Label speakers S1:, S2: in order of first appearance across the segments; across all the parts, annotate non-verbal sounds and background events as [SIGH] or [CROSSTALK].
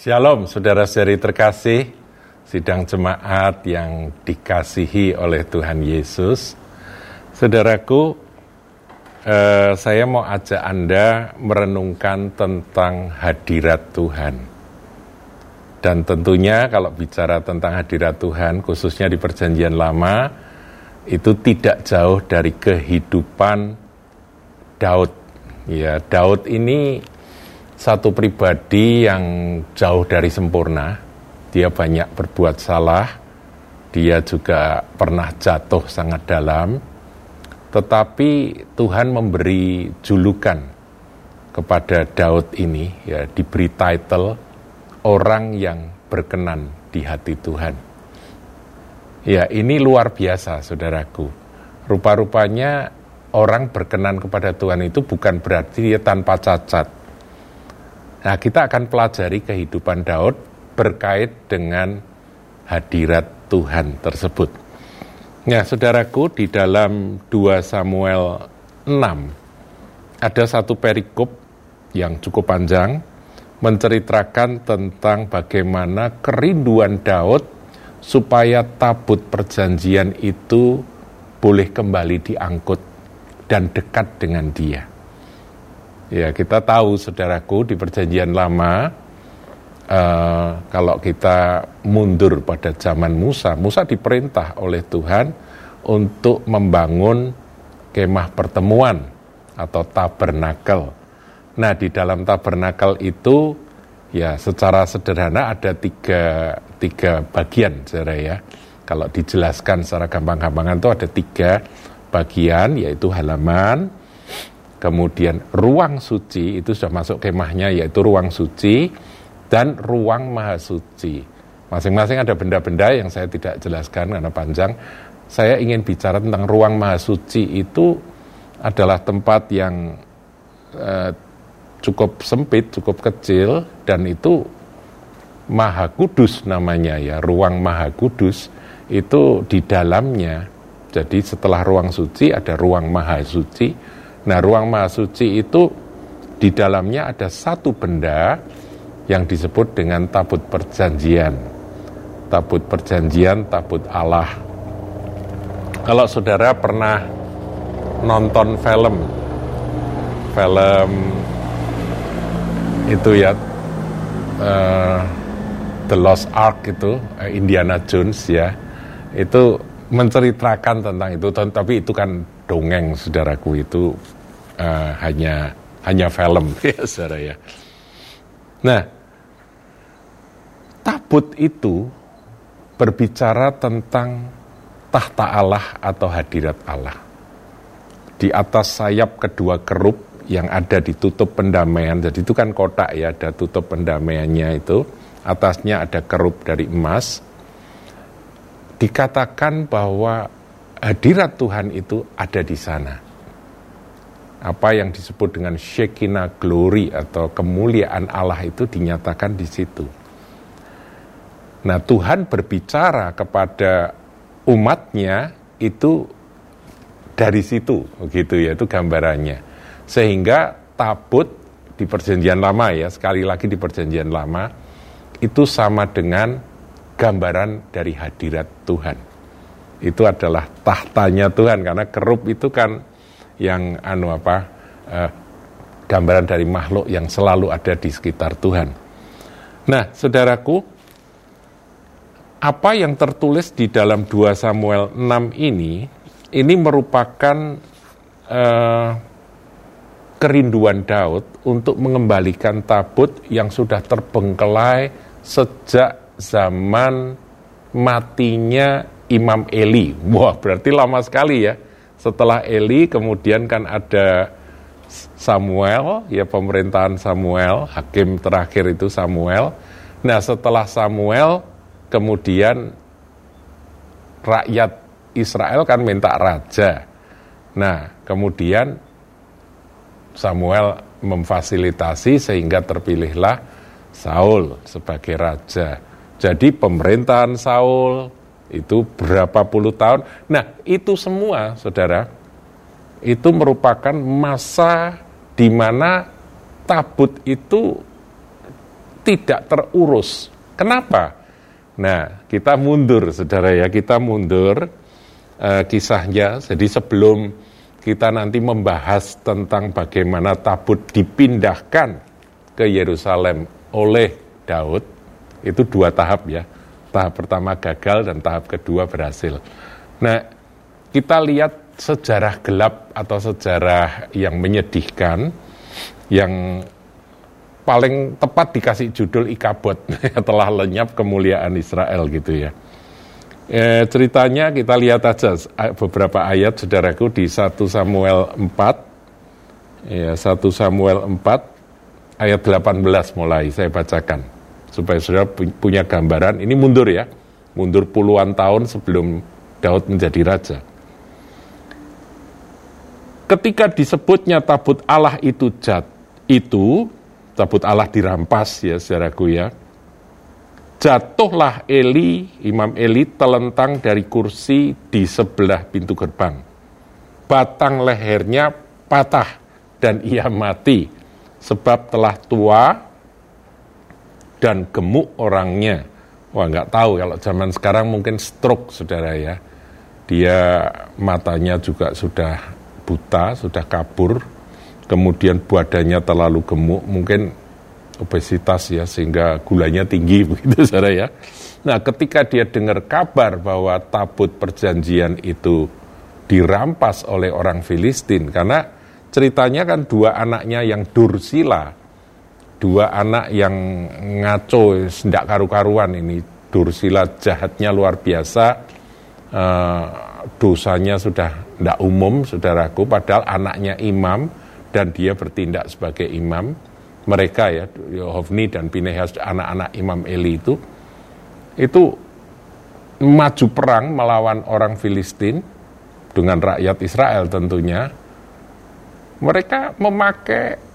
S1: Shalom, saudara-saudari terkasih, sidang jemaat yang dikasihi oleh Tuhan Yesus. Saudaraku, eh, saya mau ajak Anda merenungkan tentang hadirat Tuhan. Dan tentunya kalau bicara tentang hadirat Tuhan, khususnya di perjanjian lama, itu tidak jauh dari kehidupan Daud. Ya, Daud ini satu pribadi yang jauh dari sempurna. Dia banyak berbuat salah. Dia juga pernah jatuh sangat dalam. Tetapi Tuhan memberi julukan kepada Daud ini, ya diberi title orang yang berkenan di hati Tuhan. Ya, ini luar biasa, saudaraku. Rupa-rupanya orang berkenan kepada Tuhan itu bukan berarti dia tanpa cacat Nah, kita akan pelajari kehidupan Daud berkait dengan hadirat Tuhan tersebut. Nah, saudaraku, di dalam 2 Samuel 6 ada satu perikop yang cukup panjang menceritakan tentang bagaimana kerinduan Daud supaya tabut perjanjian itu boleh kembali diangkut dan dekat dengan dia. Ya, kita tahu saudaraku di perjanjian lama uh, kalau kita mundur pada zaman Musa, Musa diperintah oleh Tuhan untuk membangun kemah pertemuan atau tabernakel. Nah, di dalam tabernakel itu ya secara sederhana ada tiga, tiga bagian, saudara ya. Kalau dijelaskan secara gampang-gampangan itu ada tiga bagian, yaitu halaman, Kemudian ruang suci itu sudah masuk kemahnya yaitu ruang suci dan ruang maha suci. Masing-masing ada benda-benda yang saya tidak jelaskan karena panjang. Saya ingin bicara tentang ruang maha suci itu adalah tempat yang eh, cukup sempit, cukup kecil dan itu maha kudus namanya ya, ruang maha kudus itu di dalamnya. Jadi setelah ruang suci ada ruang maha suci Nah, ruang mahasuci itu di dalamnya ada satu benda yang disebut dengan tabut perjanjian. Tabut perjanjian, tabut Allah. Kalau saudara pernah nonton film, film itu ya, uh, The Lost Ark itu, uh, Indiana Jones ya, itu menceritakan tentang itu, tapi itu kan dongeng saudaraku itu uh, hanya hanya film [LAUGHS] ya saudara ya. Nah, tabut itu berbicara tentang tahta Allah atau hadirat Allah. Di atas sayap kedua kerup yang ada di tutup pendamaian, jadi itu kan kotak ya, ada tutup pendamaiannya itu, atasnya ada kerup dari emas, dikatakan bahwa hadirat Tuhan itu ada di sana. Apa yang disebut dengan Shekinah glory atau kemuliaan Allah itu dinyatakan di situ. Nah Tuhan berbicara kepada umatnya itu dari situ, begitu ya, itu gambarannya. Sehingga tabut di perjanjian lama ya, sekali lagi di perjanjian lama, itu sama dengan gambaran dari hadirat Tuhan itu adalah tahtanya Tuhan karena kerup itu kan yang anu apa eh, gambaran dari makhluk yang selalu ada di sekitar Tuhan. Nah, saudaraku, apa yang tertulis di dalam 2 Samuel 6 ini ini merupakan eh, kerinduan Daud untuk mengembalikan tabut yang sudah terbengkelai sejak zaman matinya Imam Eli. [LAUGHS] Wah, berarti lama sekali ya. Setelah Eli kemudian kan ada Samuel, ya pemerintahan Samuel, hakim terakhir itu Samuel. Nah, setelah Samuel kemudian rakyat Israel kan minta raja. Nah, kemudian Samuel memfasilitasi sehingga terpilihlah Saul sebagai raja. Jadi pemerintahan Saul, itu berapa puluh tahun. Nah, itu semua, saudara, itu merupakan masa di mana tabut itu tidak terurus. Kenapa? Nah, kita mundur, saudara ya, kita mundur uh, kisahnya. Jadi sebelum kita nanti membahas tentang bagaimana tabut dipindahkan ke Yerusalem oleh Daud, itu dua tahap ya. Tahap pertama gagal dan tahap kedua berhasil. Nah, kita lihat sejarah gelap atau sejarah yang menyedihkan yang paling tepat dikasih judul Ikabot [LAUGHS] telah lenyap kemuliaan Israel gitu ya. E, ceritanya kita lihat aja beberapa ayat saudaraku di 1 Samuel 4 ya 1 Samuel 4 ayat 18 mulai saya bacakan supaya saudara punya gambaran ini mundur ya mundur puluhan tahun sebelum Daud menjadi raja ketika disebutnya tabut Allah itu jat itu tabut Allah dirampas ya saudaraku ya. Jatuhlah Eli, Imam Eli telentang dari kursi di sebelah pintu gerbang. Batang lehernya patah dan ia mati sebab telah tua dan gemuk orangnya. Wah nggak tahu kalau zaman sekarang mungkin stroke saudara ya. Dia matanya juga sudah buta, sudah kabur, kemudian badannya terlalu gemuk, mungkin obesitas ya sehingga gulanya tinggi [LAUGHS] begitu saudara ya. Nah, ketika dia dengar kabar bahwa tabut perjanjian itu dirampas oleh orang Filistin karena ceritanya kan dua anaknya yang dursila, dua anak yang ngaco sendak karu-karuan ini. Dursila jahatnya luar biasa. Uh, dosanya sudah tidak umum, saudaraku, padahal anaknya imam, dan dia bertindak sebagai imam. Mereka ya Hofni dan Pinehas anak-anak Imam Eli itu itu maju perang melawan orang Filistin dengan rakyat Israel tentunya. Mereka memakai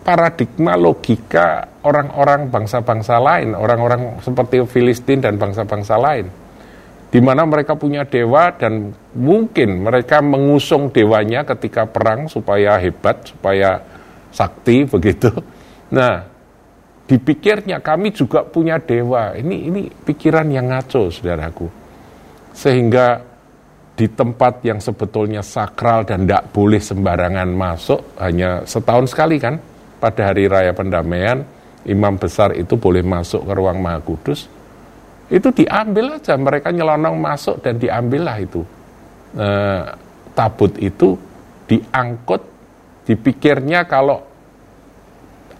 S1: paradigma logika orang-orang bangsa-bangsa lain, orang-orang seperti Filistin dan bangsa-bangsa lain di mana mereka punya dewa dan mungkin mereka mengusung dewanya ketika perang supaya hebat, supaya sakti [LAUGHS] begitu. Nah, dipikirnya kami juga punya dewa. Ini ini pikiran yang ngaco, saudaraku. Sehingga di tempat yang sebetulnya sakral dan tidak boleh sembarangan masuk, hanya setahun sekali kan, pada hari raya pendamaian, imam besar itu boleh masuk ke ruang maha kudus, itu diambil aja mereka nyelonong masuk dan diambillah itu. E, tabut itu diangkut dipikirnya kalau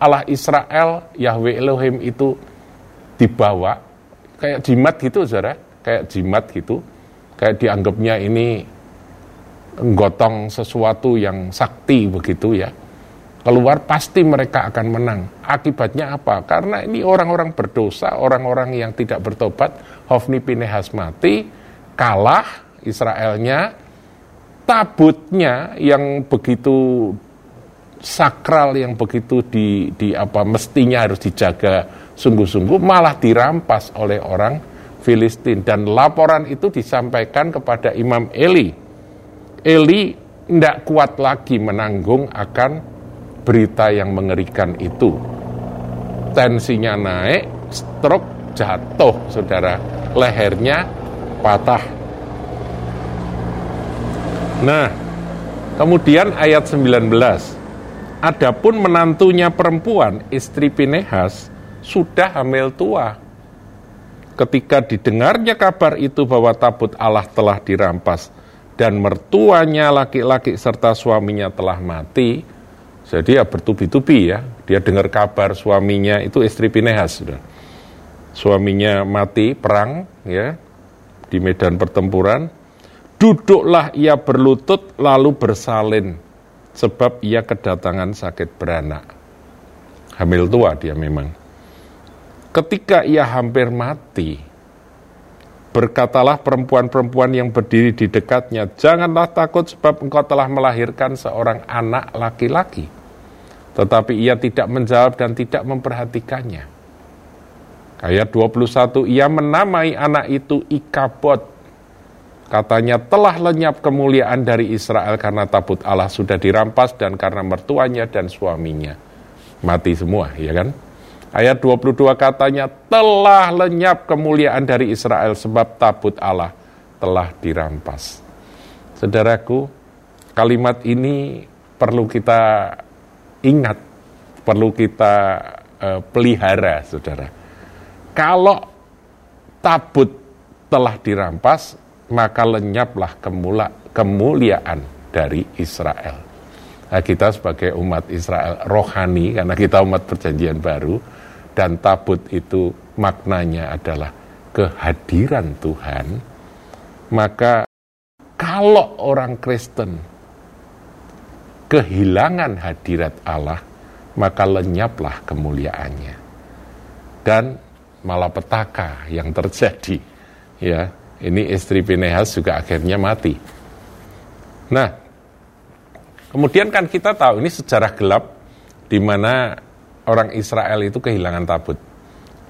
S1: Allah Israel Yahweh Elohim itu dibawa kayak jimat gitu saudara kayak jimat gitu. Kayak dianggapnya ini gotong sesuatu yang sakti begitu ya keluar pasti mereka akan menang. Akibatnya apa? Karena ini orang-orang berdosa, orang-orang yang tidak bertobat, Hofni Pinehas mati, kalah Israelnya, tabutnya yang begitu sakral yang begitu di, di apa mestinya harus dijaga sungguh-sungguh malah dirampas oleh orang Filistin dan laporan itu disampaikan kepada Imam Eli. Eli tidak kuat lagi menanggung akan berita yang mengerikan itu. Tensinya naik, stroke jatuh, saudara. Lehernya patah. Nah, kemudian ayat 19. Adapun menantunya perempuan, istri Pinehas, sudah hamil tua. Ketika didengarnya kabar itu bahwa tabut Allah telah dirampas dan mertuanya laki-laki serta suaminya telah mati, jadi ya bertubi-tubi ya. Dia dengar kabar suaminya itu istri Pinehas sudah. Suaminya mati perang ya di medan pertempuran. Duduklah ia berlutut lalu bersalin sebab ia kedatangan sakit beranak. Hamil tua dia memang. Ketika ia hampir mati, berkatalah perempuan-perempuan yang berdiri di dekatnya, janganlah takut sebab engkau telah melahirkan seorang anak laki-laki tetapi ia tidak menjawab dan tidak memperhatikannya. Ayat 21, ia menamai anak itu Ikabot. Katanya telah lenyap kemuliaan dari Israel karena tabut Allah sudah dirampas dan karena mertuanya dan suaminya. Mati semua, ya kan? Ayat 22 katanya, telah lenyap kemuliaan dari Israel sebab tabut Allah telah dirampas. Saudaraku, kalimat ini perlu kita ingat, perlu kita uh, pelihara, saudara. Kalau tabut telah dirampas, maka lenyaplah kemula, kemuliaan dari Israel. Nah, kita sebagai umat Israel rohani, karena kita umat perjanjian baru, dan tabut itu maknanya adalah kehadiran Tuhan, maka kalau orang Kristen kehilangan hadirat Allah, maka lenyaplah kemuliaannya. Dan malapetaka yang terjadi, ya, ini istri Pinehas juga akhirnya mati. Nah, kemudian kan kita tahu ini sejarah gelap di mana orang Israel itu kehilangan tabut.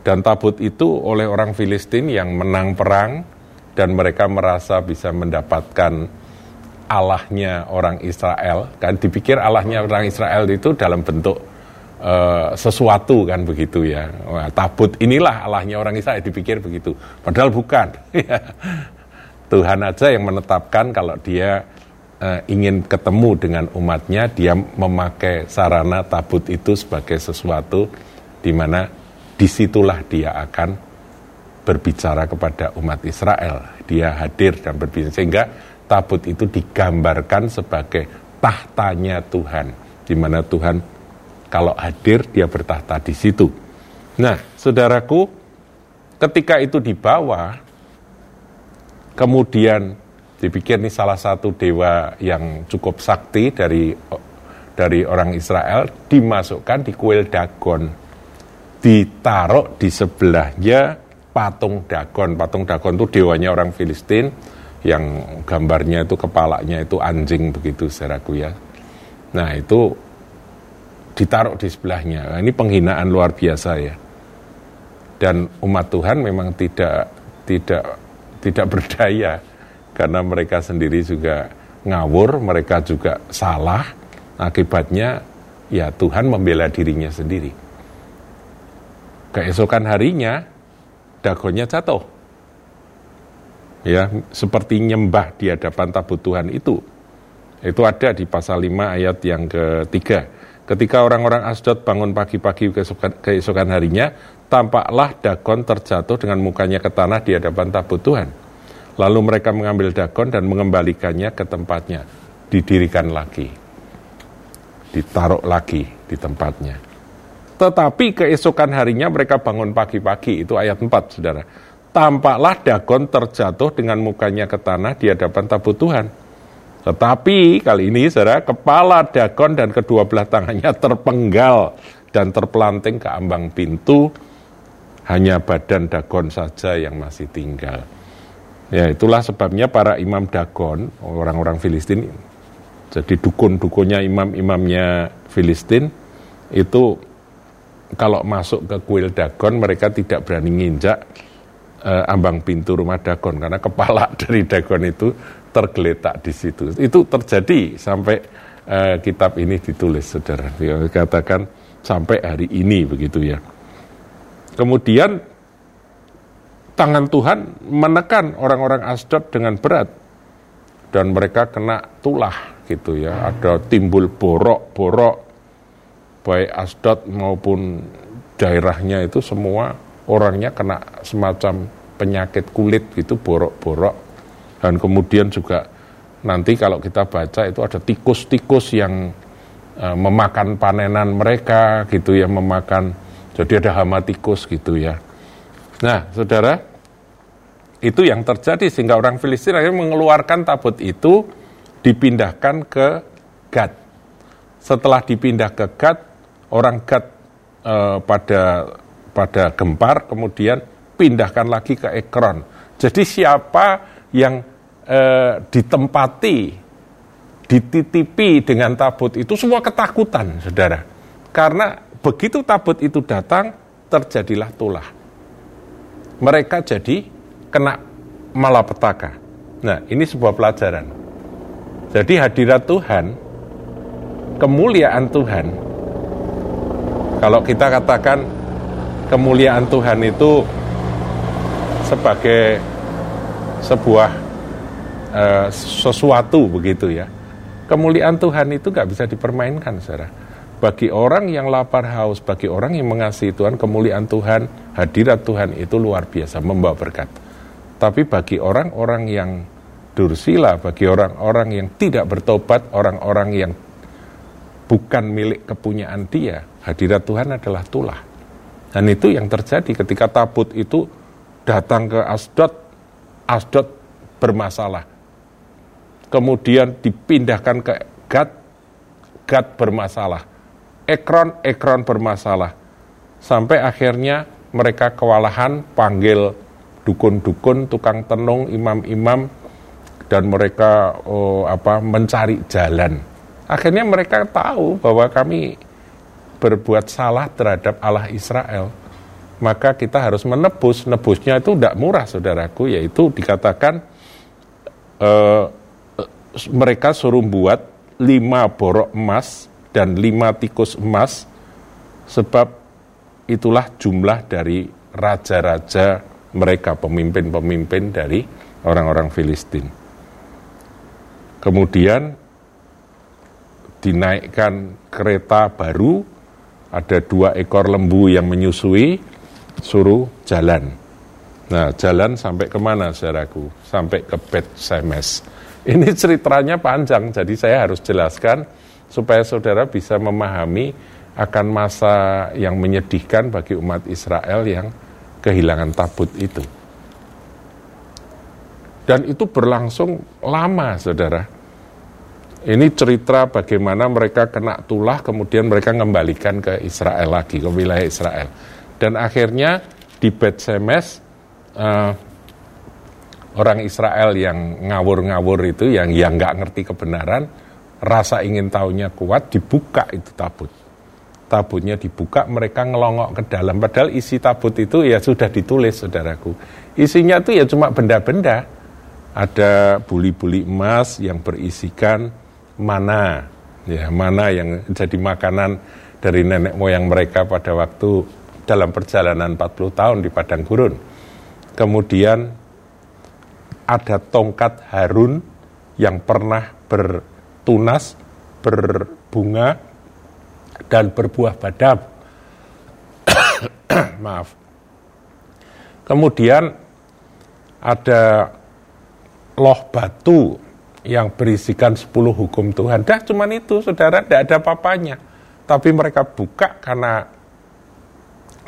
S1: Dan tabut itu oleh orang Filistin yang menang perang dan mereka merasa bisa mendapatkan Allahnya orang Israel. Kan dipikir Allahnya orang Israel itu dalam bentuk uh, sesuatu kan begitu ya. Wah, tabut inilah Allahnya orang Israel dipikir begitu. Padahal bukan. [LAUGHS] Tuhan aja yang menetapkan kalau dia uh, ingin ketemu dengan umatnya, dia memakai sarana tabut itu sebagai sesuatu di mana di situlah dia akan berbicara kepada umat Israel. Dia hadir dan berbicara sehingga tabut itu digambarkan sebagai tahtanya Tuhan, di mana Tuhan kalau hadir dia bertahta di situ. Nah, saudaraku, ketika itu dibawa, kemudian dipikir ini salah satu dewa yang cukup sakti dari dari orang Israel dimasukkan di kuil Dagon ditaruh di sebelahnya patung Dagon patung Dagon itu dewanya orang Filistin yang gambarnya itu kepalanya itu anjing begitu saudaraku ya nah itu ditaruh di sebelahnya nah, ini penghinaan luar biasa ya dan umat Tuhan memang tidak tidak tidak [LAUGHS] berdaya karena mereka sendiri juga ngawur, mereka juga salah. Akibatnya ya Tuhan membela dirinya sendiri. Keesokan harinya dagonnya jatuh. Ya, seperti nyembah di hadapan tabut Tuhan itu. Itu ada di pasal 5 ayat yang ketiga. Ketika orang-orang Asdod bangun pagi-pagi keesokan, keesokan harinya, tampaklah Dagon terjatuh dengan mukanya ke tanah di hadapan tabut Tuhan. Lalu mereka mengambil dagon dan mengembalikannya ke tempatnya. Didirikan lagi. Ditaruh lagi di tempatnya. Tetapi keesokan harinya mereka bangun pagi-pagi, itu ayat 4, saudara. Tampaklah dagon terjatuh dengan mukanya ke tanah di hadapan tabut Tuhan. Tetapi kali ini, saudara, kepala dagon dan kedua belah tangannya terpenggal dan terpelanting ke ambang pintu, hanya badan dagon saja yang masih tinggal. Ya itulah sebabnya para imam Dagon, orang-orang Filistin, jadi dukun-dukunnya imam-imamnya Filistin, itu kalau masuk ke kuil Dagon mereka tidak berani nginjak eh, ambang pintu rumah Dagon karena kepala [LAUGHS] dari Dagon itu tergeletak di situ. Itu terjadi sampai eh, kitab ini ditulis, saudara. Ya, katakan sampai hari ini begitu ya. Kemudian tangan Tuhan menekan orang-orang Asdod dengan berat dan mereka kena tulah gitu ya ada timbul borok-borok baik Asdod maupun daerahnya itu semua orangnya kena semacam penyakit kulit gitu borok-borok dan kemudian juga nanti kalau kita baca itu ada tikus-tikus yang uh, memakan panenan mereka gitu ya memakan jadi ada hama tikus gitu ya nah saudara itu yang terjadi sehingga orang Filistin akhirnya mengeluarkan tabut itu dipindahkan ke Gad. Setelah dipindah ke Gad, orang Gad eh, pada pada gempar kemudian pindahkan lagi ke Ekron. Jadi siapa yang eh, ditempati, dititipi dengan tabut itu semua ketakutan, saudara. Karena begitu tabut itu datang, terjadilah tulah. Mereka jadi kena malapetaka. Nah, ini sebuah pelajaran. Jadi hadirat Tuhan, kemuliaan Tuhan, kalau kita katakan kemuliaan Tuhan itu sebagai sebuah uh, sesuatu begitu ya. Kemuliaan Tuhan itu nggak bisa dipermainkan, saudara. Bagi orang yang lapar haus, bagi orang yang mengasihi Tuhan, kemuliaan Tuhan, hadirat Tuhan itu luar biasa, membawa berkat. Tapi bagi orang-orang yang dursila, bagi orang-orang yang tidak bertobat, orang-orang yang bukan milik kepunyaan dia, hadirat Tuhan adalah tulah. Dan itu yang terjadi ketika tabut itu datang ke Asdod, Asdod bermasalah kemudian dipindahkan ke Gad, Gad bermasalah. Ekron, Ekron bermasalah. Sampai akhirnya mereka kewalahan panggil dukun-dukun, tukang tenung, imam-imam, dan mereka oh, apa mencari jalan. Akhirnya mereka tahu bahwa kami berbuat salah terhadap Allah Israel. Maka kita harus menebus. Nebusnya itu tidak murah, saudaraku, yaitu dikatakan eh, mereka suruh buat lima borok emas dan lima tikus emas sebab itulah jumlah dari raja-raja mereka, pemimpin-pemimpin dari orang-orang Filistin. Kemudian dinaikkan kereta baru, ada dua ekor lembu yang menyusui, suruh jalan. Nah, jalan sampai ke mana, saudaraku? Sampai ke Bet Semes ini ceritanya panjang, jadi saya harus jelaskan supaya saudara bisa memahami akan masa yang menyedihkan bagi umat Israel yang kehilangan tabut itu. Dan itu berlangsung lama, saudara. Ini cerita bagaimana mereka kena tulah, kemudian mereka kembalikan ke Israel lagi, ke wilayah Israel. Dan akhirnya di Bet Semes, uh, orang Israel yang ngawur-ngawur itu, yang yang nggak ngerti kebenaran, rasa ingin tahunya kuat, dibuka itu tabut. Tabutnya dibuka, mereka ngelongok ke dalam. Padahal isi tabut itu ya sudah ditulis, saudaraku. Isinya itu ya cuma benda-benda. Ada buli-buli emas yang berisikan mana, ya mana yang jadi makanan dari nenek moyang mereka pada waktu dalam perjalanan 40 tahun di padang gurun. Kemudian ada tongkat Harun yang pernah bertunas, berbunga, dan berbuah badam. [COUGHS] Maaf. Kemudian ada loh batu yang berisikan 10 hukum Tuhan. Dah cuman itu, saudara, tidak ada papanya. Tapi mereka buka karena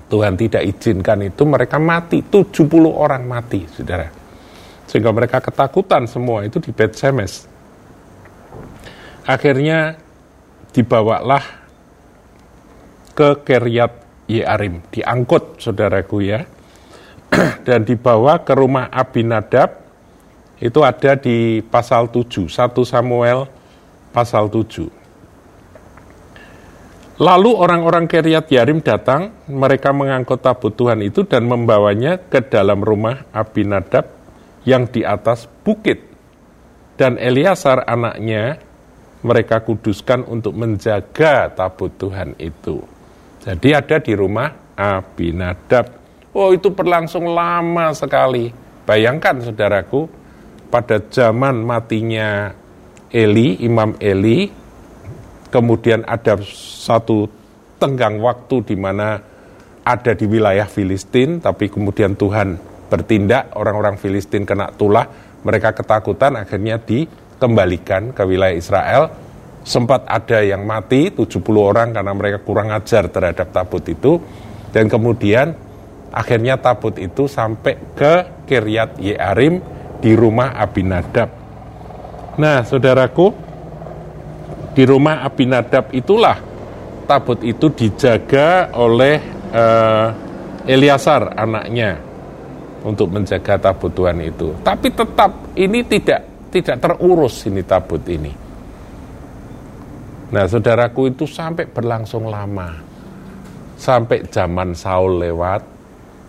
S1: Tuhan tidak izinkan itu, mereka mati. 70 orang mati, saudara. Sehingga mereka ketakutan semua itu di Bet Semes. Akhirnya dibawalah ke Keryat Yearim, diangkut saudaraku ya. [CLEARS THROAT] Dan dibawa ke rumah Abinadab, itu ada di pasal 7, 1 Samuel pasal 7. Lalu orang-orang Keryat Yarim datang, mereka mengangkut tabut Tuhan itu dan membawanya ke dalam rumah Abinadab yang di atas bukit. Dan Eliasar anaknya mereka kuduskan untuk menjaga tabut Tuhan itu. Jadi ada di rumah Abinadab. Oh itu berlangsung lama sekali. Bayangkan saudaraku, pada zaman matinya Eli, Imam Eli, kemudian ada satu tenggang waktu di mana ada di wilayah Filistin, tapi kemudian Tuhan bertindak, orang-orang Filistin kena tulah, mereka ketakutan akhirnya dikembalikan ke wilayah Israel. Sempat ada yang mati, 70 orang karena mereka kurang ajar terhadap tabut itu. Dan kemudian akhirnya tabut itu sampai ke Kiryat Yearim di rumah Abinadab. Nah, saudaraku, di rumah Abinadab itulah tabut itu dijaga oleh uh, Eliasar anaknya untuk menjaga tabut Tuhan itu. Tapi tetap ini tidak tidak terurus ini tabut ini. Nah, saudaraku itu sampai berlangsung lama. Sampai zaman Saul lewat,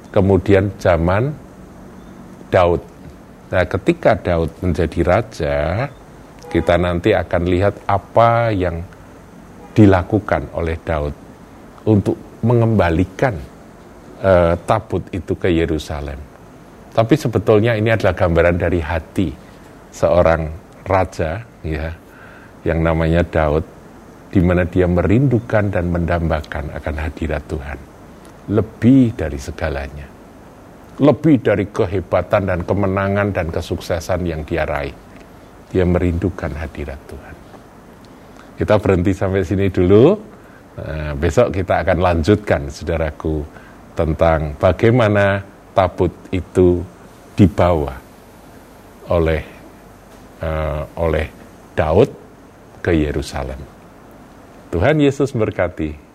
S1: kemudian zaman Daud. Nah, ketika Daud menjadi raja, kita nanti akan lihat apa yang dilakukan oleh Daud untuk mengembalikan uh, tabut itu ke Yerusalem. Tapi sebetulnya ini adalah gambaran dari hati seorang raja ya yang namanya Daud di mana dia merindukan dan mendambakan akan hadirat Tuhan lebih dari segalanya. Lebih dari kehebatan dan kemenangan dan kesuksesan yang dia raih. Dia merindukan hadirat Tuhan. Kita berhenti sampai sini dulu. Nah, besok kita akan lanjutkan, saudaraku, tentang bagaimana tabut itu dibawa oleh uh, oleh Daud ke Yerusalem. Tuhan Yesus berkati.